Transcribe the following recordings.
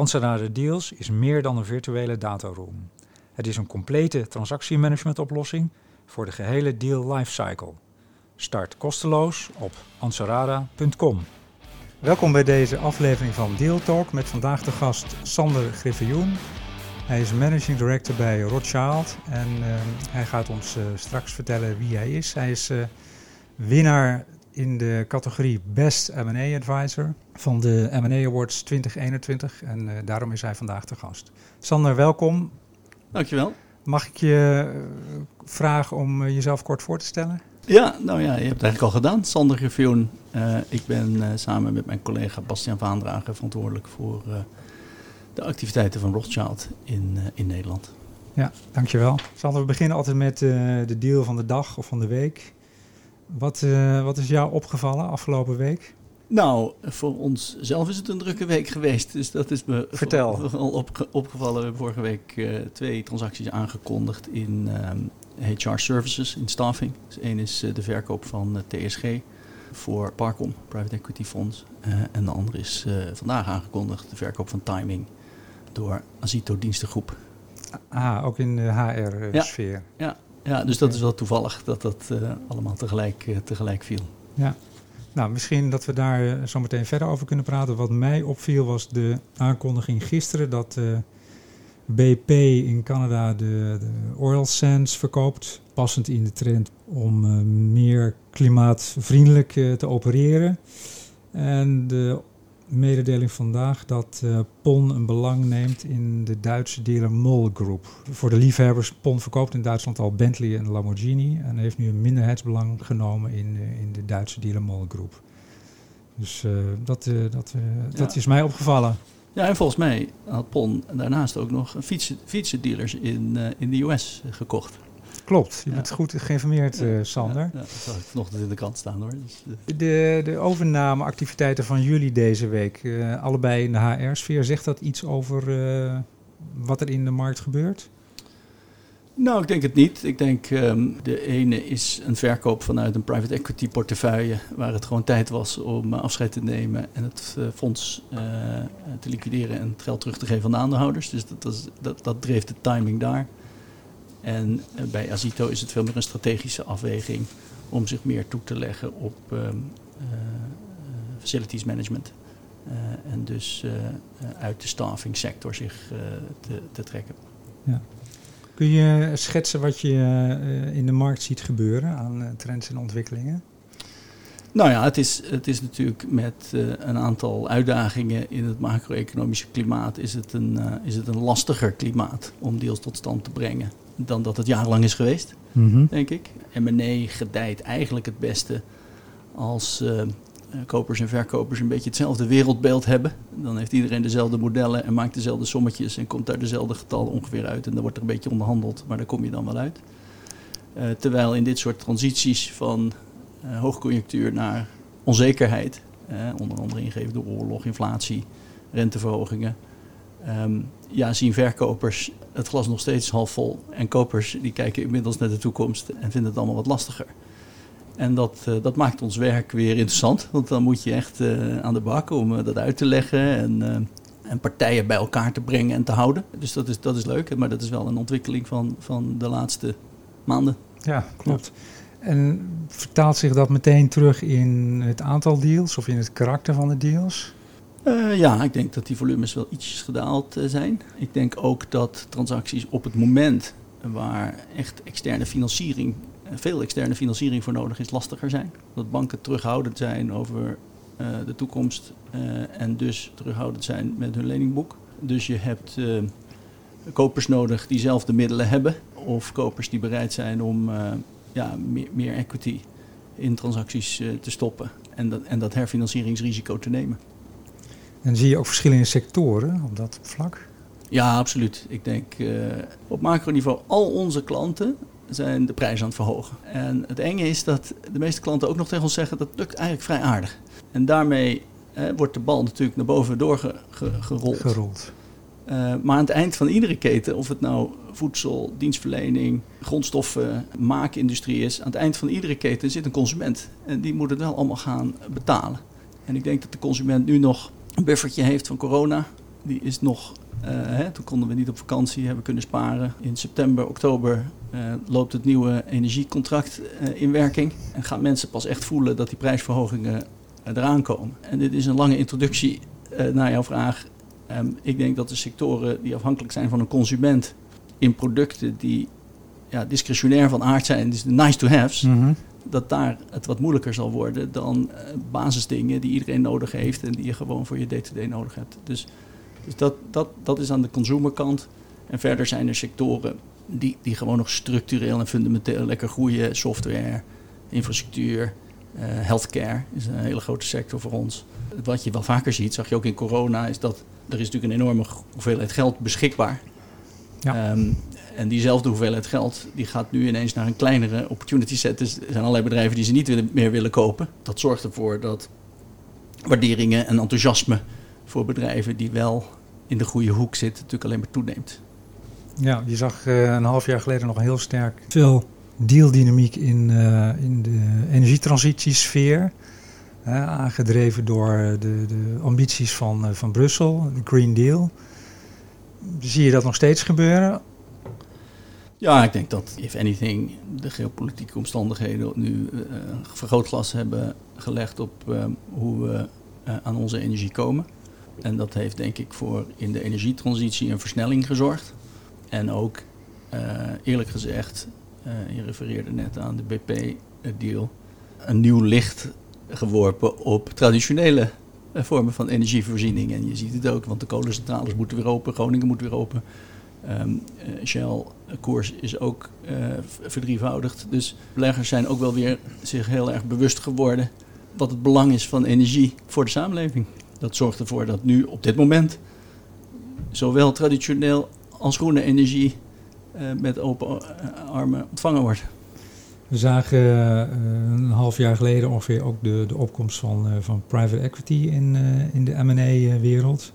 Anserada Deals is meer dan een virtuele dataroom. Het is een complete transactiemanagementoplossing voor de gehele deal lifecycle. Start kosteloos op anserada.com. Welkom bij deze aflevering van Deal Talk met vandaag de gast Sander Griffioen. Hij is managing director bij Rothschild en uh, hij gaat ons uh, straks vertellen wie hij is. Hij is uh, winnaar in de categorie Best M&A Advisor van de M&A Awards 2021 en uh, daarom is hij vandaag de gast. Sander, welkom. Dankjewel. Mag ik je vragen om jezelf kort voor te stellen? Ja, nou ja, je hebt het eigenlijk al gedaan. Sander Griffioen. Uh, ik ben uh, samen met mijn collega Bastiaan Vaandrager verantwoordelijk voor de activiteiten van Rothschild in, in Nederland. Ja, dankjewel. Sander, we beginnen altijd met de deal van de dag of van de week. Wat, wat is jou opgevallen afgelopen week? Nou, voor ons zelf is het een drukke week geweest. Dus dat is me Vertel. vooral op, opgevallen. We hebben vorige week twee transacties aangekondigd in um, HR services in staffing. Dus één is de verkoop van TSG voor Parcom, Private Equity Fonds. En de andere is vandaag aangekondigd, de verkoop van Timing door Azito Dienstengroep. Ah, ook in de HR-sfeer. Ja, ja, ja, dus dat is wel toevallig dat dat uh, allemaal tegelijk, tegelijk viel. Ja. Nou, misschien dat we daar zo meteen verder over kunnen praten. Wat mij opviel was de aankondiging gisteren dat BP in Canada de, de oil sands verkoopt, passend in de trend om meer klimaatvriendelijk te opereren. En de mededeling vandaag dat uh, PON een belang neemt in de Duitse dealer MOL Group. Voor de liefhebbers, PON verkoopt in Duitsland al Bentley en Lamborghini en heeft nu een minderheidsbelang genomen in, in de Duitse dealer MOL Group. Dus dat, dat, dat ja. is mij opgevallen. Ja, en volgens mij had PON daarnaast ook nog fietsen, fietsendealers in, in de US gekocht. Klopt, je bent goed geïnformeerd, uh, Sander. Ja, ja, dat zag ik vanochtend in de krant staan hoor. Dus, uh. de, de overnameactiviteiten van jullie deze week, uh, allebei in de HR-sfeer, zegt dat iets over wat er in de markt gebeurt? Nou, ik denk het niet. Ik denk um, de ene is een verkoop vanuit een private equity portefeuille, waar het gewoon tijd was om afscheid te nemen en het uh, fonds uh, te liquideren en het geld terug te geven aan de aandeelhouders. Dus dat, dat, dat, dat dreef de timing daar. En uh, bij Azito is het veel meer een strategische afweging om zich meer toe te leggen op um, facilities management. en dus uit de staffing sector zich te, te trekken. Ja. Kun je schetsen wat je in de markt ziet gebeuren aan trends en ontwikkelingen? Nou ja, het is, het is natuurlijk met uh, een aantal uitdagingen in het macro-economische klimaat... Is het, een, is het een lastiger klimaat om deals tot stand te brengen... dan dat het jarenlang is geweest, mm -hmm. denk ik. M&A gedijt eigenlijk het beste als kopers en verkopers een beetje hetzelfde wereldbeeld hebben. Dan heeft iedereen dezelfde modellen en maakt dezelfde sommetjes en komt daar dezelfde getallen ongeveer uit. En dan wordt er een beetje onderhandeld, maar daar kom je dan wel uit. Terwijl in dit soort transities van hoogconjunctuur naar onzekerheid, onder andere ingegeven door oorlog, inflatie, renteverhogingen, um, ja, zien verkopers het glas nog steeds half vol. En kopers die kijken inmiddels naar de toekomst en vinden het allemaal wat lastiger. En dat, uh, dat maakt ons werk weer interessant. Want dan moet je echt uh, aan de bak om uh, dat uit te leggen en, en, partijen bij elkaar te brengen en te houden. Dus dat is, dat is leuk, maar dat is wel een ontwikkeling van, van de laatste maanden. Ja, klopt. Ja. En vertaalt zich dat meteen terug in het aantal deals of in het karakter van de deals? ja, ik denk dat die volumes wel ietsjes gedaald zijn. Ik denk ook dat transacties op het moment waar echt externe financiering veel externe financiering voor nodig is, lastiger zijn. Dat banken terughoudend zijn over de toekomst en dus terughoudend zijn met hun leningboek. Dus je hebt kopers nodig die zelf de middelen hebben, of kopers die bereid zijn om ja, meer, meer, equity in transacties te stoppen en dat, en dat herfinancieringsrisico te nemen. En zie je ook verschillende sectoren op dat vlak? Ja, absoluut. Ik denk uh, op macroniveau al onze klanten zijn de prijs aan het verhogen. En het enge is dat de meeste klanten ook nog tegen ons zeggen dat lukt eigenlijk vrij aardig. En daarmee wordt de bal natuurlijk naar boven doorgerold. Gerold. Uh, maar aan het eind van iedere keten, of het nou voedsel, dienstverlening, grondstoffen, maakindustrie is, aan het eind van iedere keten zit een consument. En die moet het wel allemaal gaan betalen. En ik denk dat de consument nu nog een buffertje heeft van corona. Die is nog, uh, hè, toen konden we niet op vakantie, hebben kunnen sparen. In september, oktober uh, loopt het nieuwe energiecontract in werking. En gaan mensen pas echt voelen dat die prijsverhogingen eraan komen. En dit is een lange introductie naar jouw vraag Um, ik denk dat de sectoren die afhankelijk zijn van een consument in producten die ja, discretionair van aard zijn, dus de nice to haves, mm dat daar het wat moeilijker zal worden dan uh, basisdingen die iedereen nodig heeft en die je gewoon voor je day-to-day nodig hebt. Dus, dus dat, dat, dat is aan de consumerkant. En verder zijn er sectoren die, die gewoon nog structureel en fundamenteel lekker groeien. Software, infrastructuur, healthcare is een hele grote sector voor ons. Wat je wel vaker ziet, zag je ook in corona, is dat er is natuurlijk een enorme hoeveelheid geld beschikbaar. Ja. Um, en diezelfde hoeveelheid geld die gaat nu ineens naar een kleinere opportunity set. Dus er zijn allerlei bedrijven die ze niet meer willen kopen. Dat zorgt ervoor dat waarderingen en enthousiasme voor bedrijven die wel in de goede hoek zitten, natuurlijk alleen maar toeneemt. Ja, je zag uh, een half jaar geleden nog heel sterk veel dealdynamiek in, uh, in de energietransitiesfeer aangedreven door de, de ambities van, uh, van Brussel, de Green Deal. Zie je dat nog steeds gebeuren? Ja, ik denk dat, if anything, de geopolitieke omstandigheden nu uh, vergrootglas hebben gelegd op uh, hoe we aan onze energie komen. En dat heeft denk ik voor in de energietransitie een versnelling gezorgd. En ook, eerlijk gezegd, je refereerde net aan de BP-deal, een nieuw licht geworpen op traditionele eh, vormen van energievoorziening. En je ziet het ook, want de kolencentrales moeten weer open, Groningen moet weer open. Um, Shell-koers is ook verdrievoudigd. Dus beleggers zijn ook wel weer zich heel erg bewust geworden wat het belang is van energie voor de samenleving. Dat zorgt ervoor dat nu op dit moment zowel traditioneel als groene energie met open armen ontvangen wordt. We zagen uh, een half jaar geleden ongeveer ook de, de opkomst van, van private equity in, in de M&A-wereld.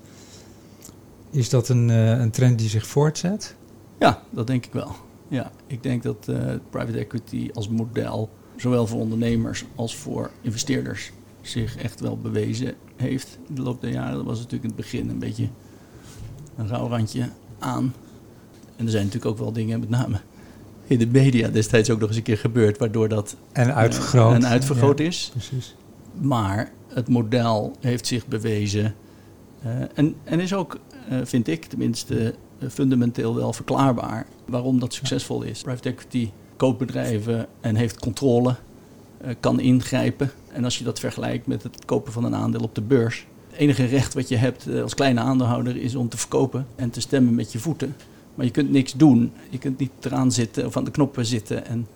Is dat een, een trend die zich voortzet? Ja, dat denk ik wel. Ja, ik denk dat private equity als model, zowel voor ondernemers als voor investeerders, zich echt wel bewezen heeft in de loop der jaren. Dat was natuurlijk in het begin een beetje een rouwrandje aan. En er zijn natuurlijk ook wel dingen, met name in de media destijds ook nog eens een keer gebeurd, waardoor dat en uitvergroot, uh, en uitvergroot is. Precies. Maar het model heeft zich bewezen uh, en, en is ook, uh, vind ik tenminste, fundamenteel wel verklaarbaar waarom dat succesvol is. Private equity koopt bedrijven en heeft controle, kan ingrijpen. En als je dat vergelijkt met het kopen van een aandeel op de beurs, het enige recht wat je hebt als kleine aandeelhouder is om te verkopen en te stemmen met je voeten. Maar je kunt niks doen. Je kunt niet eraan zitten of aan de knoppen zitten. En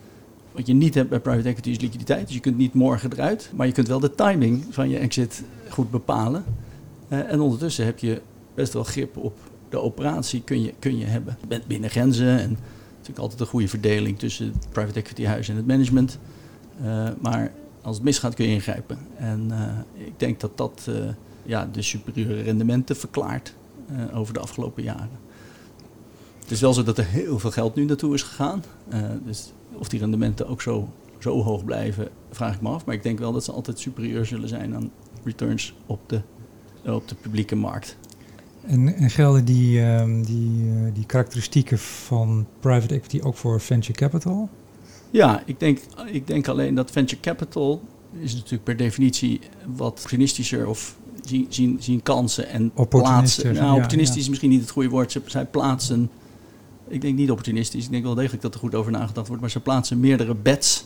wat je niet hebt bij private equity is liquiditeit. Dus je kunt niet morgen eruit. Maar je kunt wel de timing van je exit goed bepalen. Uh, en ondertussen heb je best wel grip op de operatie kun je, kun je hebben. Je bent binnen grenzen en natuurlijk altijd een goede verdeling tussen het private equity huis en het management. Uh, maar als het misgaat kun je ingrijpen. En uh, ik denk dat dat ja, de superieure rendementen verklaart over de afgelopen jaren. Het is wel zo dat er heel veel geld nu naartoe is gegaan. Uh, dus of die rendementen ook zo, zo hoog blijven, vraag ik me af. Maar ik denk wel dat ze altijd superieur zullen zijn aan returns op de, op de publieke markt. En, en gelden die, uh, die, uh, die karakteristieken van private equity ook voor venture capital? Ja, ik denk, ik denk alleen dat venture capital is natuurlijk per definitie wat opportunistischer of zien, zien, zien kansen en plaatsen. Nou, opportunistisch ja, ja. is misschien niet het goede woord. Ze, zij plaatsen ik denk niet opportunistisch. Ik denk wel degelijk dat er goed over nagedacht wordt. Maar ze plaatsen meerdere bets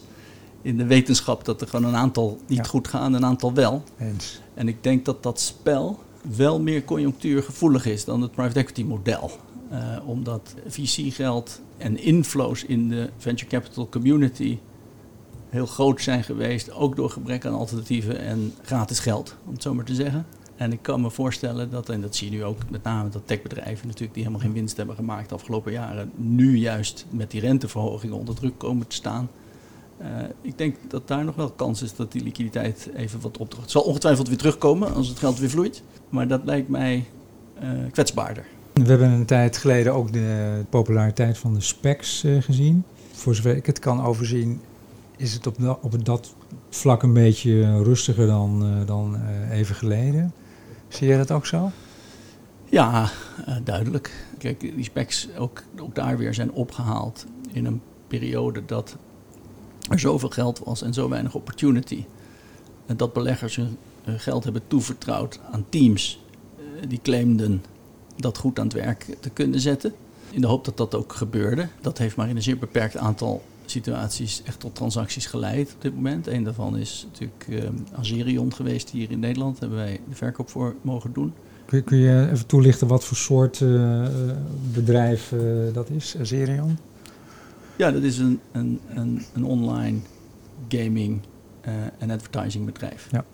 in de wetenschap dat er gewoon een aantal niet ja. goed gaan, een aantal wel. Eens. En ik denk dat dat spel wel meer conjunctuurgevoelig is dan het private equity model. Uh, omdat VC-geld en inflows in de venture capital community heel groot zijn geweest, ook door gebrek aan alternatieven en gratis geld, om het zo maar te zeggen. En ik kan me voorstellen dat, en dat zie je nu ook met name dat techbedrijven natuurlijk die helemaal geen winst hebben gemaakt de afgelopen jaren, nu juist met die renteverhogingen onder druk komen te staan. Uh, ik denk dat daar nog wel kans is dat die liquiditeit even wat opdracht. Het zal ongetwijfeld weer terugkomen als het geld weer vloeit, maar dat lijkt mij uh, kwetsbaarder. We hebben een tijd geleden ook de populariteit van de specs uh, gezien. Voor zover ik het kan overzien, is het op, dat, op vlak een beetje rustiger dan, dan even geleden. Zie je dat ook zo? Ja, uh, duidelijk. Kijk, die specs ook, ook daar weer zijn opgehaald in een periode dat er zoveel geld was en zo weinig opportunity. En dat beleggers hun, geld hebben toevertrouwd aan teams uh, die claimden dat goed aan het werk te kunnen zetten. In de hoop dat dat ook gebeurde. Dat heeft maar in een zeer beperkt aantal situaties echt tot transacties geleid op dit moment. Een daarvan is natuurlijk uh, Azerion geweest hier in Nederland. Daar hebben wij de verkoop voor mogen doen. Kun je, kun je even toelichten wat voor soort uh, bedrijf uh, dat is, Azerion? Ja, dat is een, een, een, een online gaming en advertising bedrijf. Ja.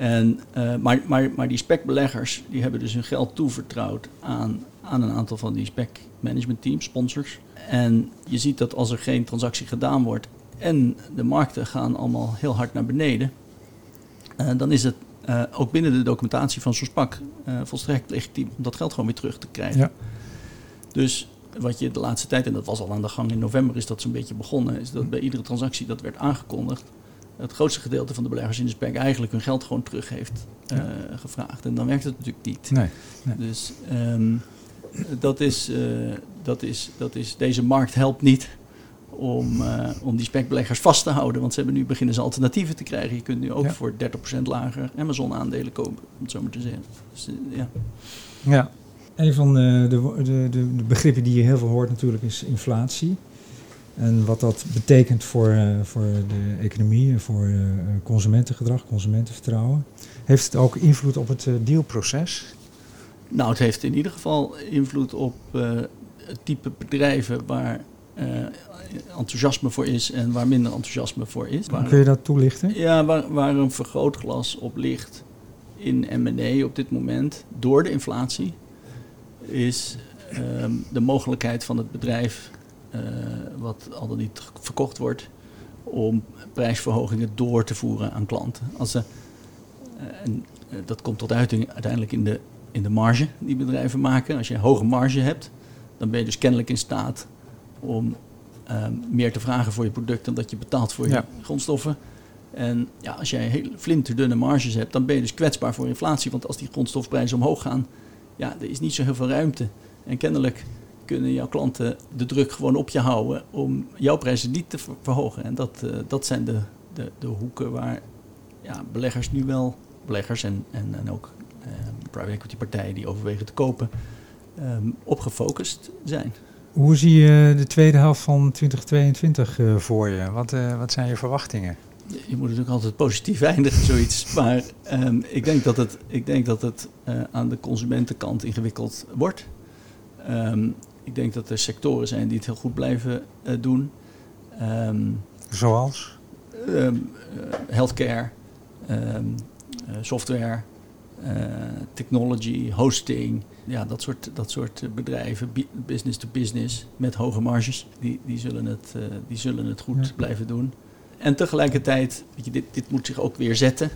En, maar, maar, maar die specbeleggers die hebben dus hun geld toevertrouwd aan, aan een aantal van die spec management teams, sponsors. En je ziet dat als er geen transactie gedaan wordt en de markten gaan allemaal heel hard naar beneden, uh, dan is het uh, ook binnen de documentatie van zo'n SPAC uh, volstrekt legitiem om dat geld gewoon weer terug te krijgen. Ja. Dus wat je de laatste tijd, en dat was al aan de gang in november, is dat zo'n beetje begonnen, is dat bij iedere transactie dat werd aangekondigd, het grootste gedeelte van de beleggers in de SPAC eigenlijk hun geld gewoon terug heeft ja. gevraagd. En dan werkt het natuurlijk niet. Nee, nee. Dus um, dat is, uh, dat is, dat is, deze markt helpt niet om, uh, om die spekbeleggers vast te houden. Want ze hebben nu beginnen ze alternatieven te krijgen. Je kunt nu ook ja. voor 30% lager Amazon-aandelen kopen, om het zo maar te zeggen. Dus, ja. ja, een van de, de, de, de, begrippen die je heel veel hoort natuurlijk is inflatie. En wat dat betekent voor, voor de economie, voor consumentengedrag, consumentenvertrouwen. Heeft het ook invloed op het dealproces? Nou, het heeft in ieder geval invloed op uh, het type bedrijven waar uh, enthousiasme voor is en waar minder enthousiasme voor is. Waar, Kun je dat toelichten? Ja, waar, waar een vergrootglas op ligt in M&A op dit moment door de inflatie is um, de mogelijkheid van het bedrijf wat al dan niet verkocht wordt om prijsverhogingen door te voeren aan klanten. Als ze, en dat komt tot uiting uiteindelijk in de in de marge die bedrijven maken. Als je een hoge marge hebt, dan ben je dus kennelijk in staat om um, meer te vragen voor je product dan dat je betaalt voor je ja. grondstoffen. En ja, als jij heel flinterdunne marges hebt, dan ben je dus kwetsbaar voor inflatie. Want als die grondstofprijzen omhoog gaan, ja, er is niet zo heel veel ruimte. En kennelijk kunnen jouw klanten de druk gewoon op je houden om jouw prijzen niet te verhogen. En dat, uh, dat zijn de, de, de hoeken waar ja, beleggers nu wel, beleggers en, en, en ook uh, private equity partijen die overwegen te kopen, um, op gefocust zijn. Hoe zie je de tweede helft van 2022 uh, voor je? Wat, wat zijn je verwachtingen? Je moet natuurlijk altijd positief eindigen, zoiets. Maar um, ik denk dat het, ik denk dat het uh, aan de consumentenkant ingewikkeld wordt. Um, ik denk dat er sectoren zijn die het heel goed blijven doen. Zoals? healthcare, software, uh, technology, hosting, ja, dat soort, dat soort bedrijven, business to business met hoge marges, die, die, zullen, het, die zullen het goed ja. blijven doen. En tegelijkertijd, weet je, dit, dit moet zich ook weer zetten.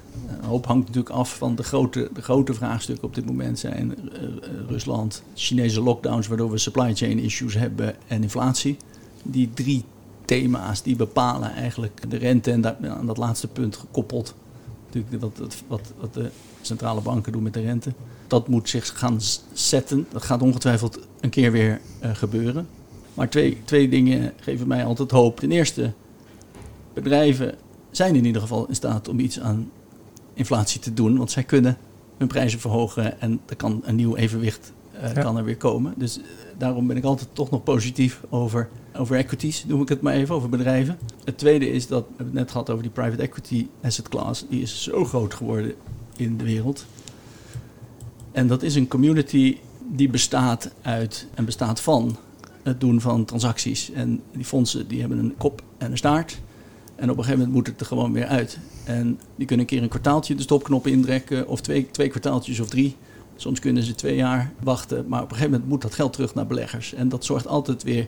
Hoop hangt natuurlijk af van de grote, de grote vraagstukken op dit moment zijn uh, Rusland, Chinese lockdowns, waardoor we supply chain issues hebben en inflatie. Die drie thema's die bepalen eigenlijk de rente en daar, aan dat laatste punt gekoppeld. Natuurlijk wat, wat, wat, de centrale banken doen met de rente. Dat moet zich gaan zetten. Dat gaat ongetwijfeld een keer weer uh, gebeuren. Maar twee, twee dingen geven mij altijd hoop. Ten eerste, bedrijven zijn in ieder geval in staat om iets aan inflatie te doen. Want zij kunnen hun prijzen verhogen en er kan een nieuw evenwicht uh, ja. kan er weer komen. Dus uh, daarom ben ik altijd toch nog positief over, over equities, noem ik het maar even, over bedrijven. Het tweede is dat, we hebben het net gehad over die private equity asset class. Die is zo groot geworden in de wereld. En dat is een community die bestaat uit en bestaat van het doen van transacties. En die fondsen die hebben een kop en een staart. En op een gegeven moment moet het er gewoon weer uit. En die kunnen een keer een kwartaaltje de stopknop indrekken, of twee, twee kwartaaltjes of drie. Soms kunnen ze twee jaar wachten, maar op een gegeven moment moet dat geld terug naar beleggers. En dat zorgt altijd weer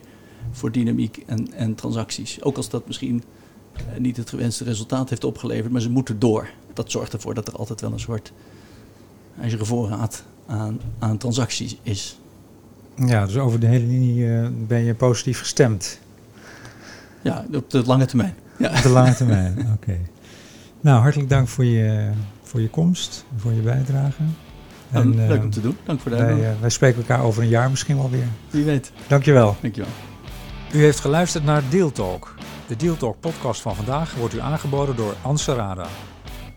voor dynamiek en, en transacties. Ook als dat misschien eh, niet het gewenste resultaat heeft opgeleverd, maar ze moeten door. Dat zorgt ervoor dat er altijd wel een soort ijzeren voorraad aan, aan transacties is. Ja, dus over de hele linie uh, ben je positief gestemd. Ja, op de lange termijn. Ja. Op de lange termijn, oké. Nou, hartelijk dank voor je, voor je komst, voor je bijdrage. En, leuk om eh, te doen. Dank voor de wij, wij spreken elkaar over een jaar misschien wel weer. Wie weet. Dankjewel. Dankjewel. U heeft geluisterd naar Deal Talk. De Deal Talk podcast van vandaag wordt u aangeboden door Anserada.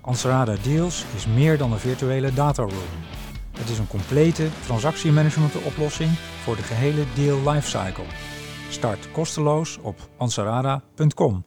Anserada Deals is meer dan een virtuele dataroom. Het is een complete transactiemanagement oplossing voor de gehele deal lifecycle. Start kosteloos op ansarada.com.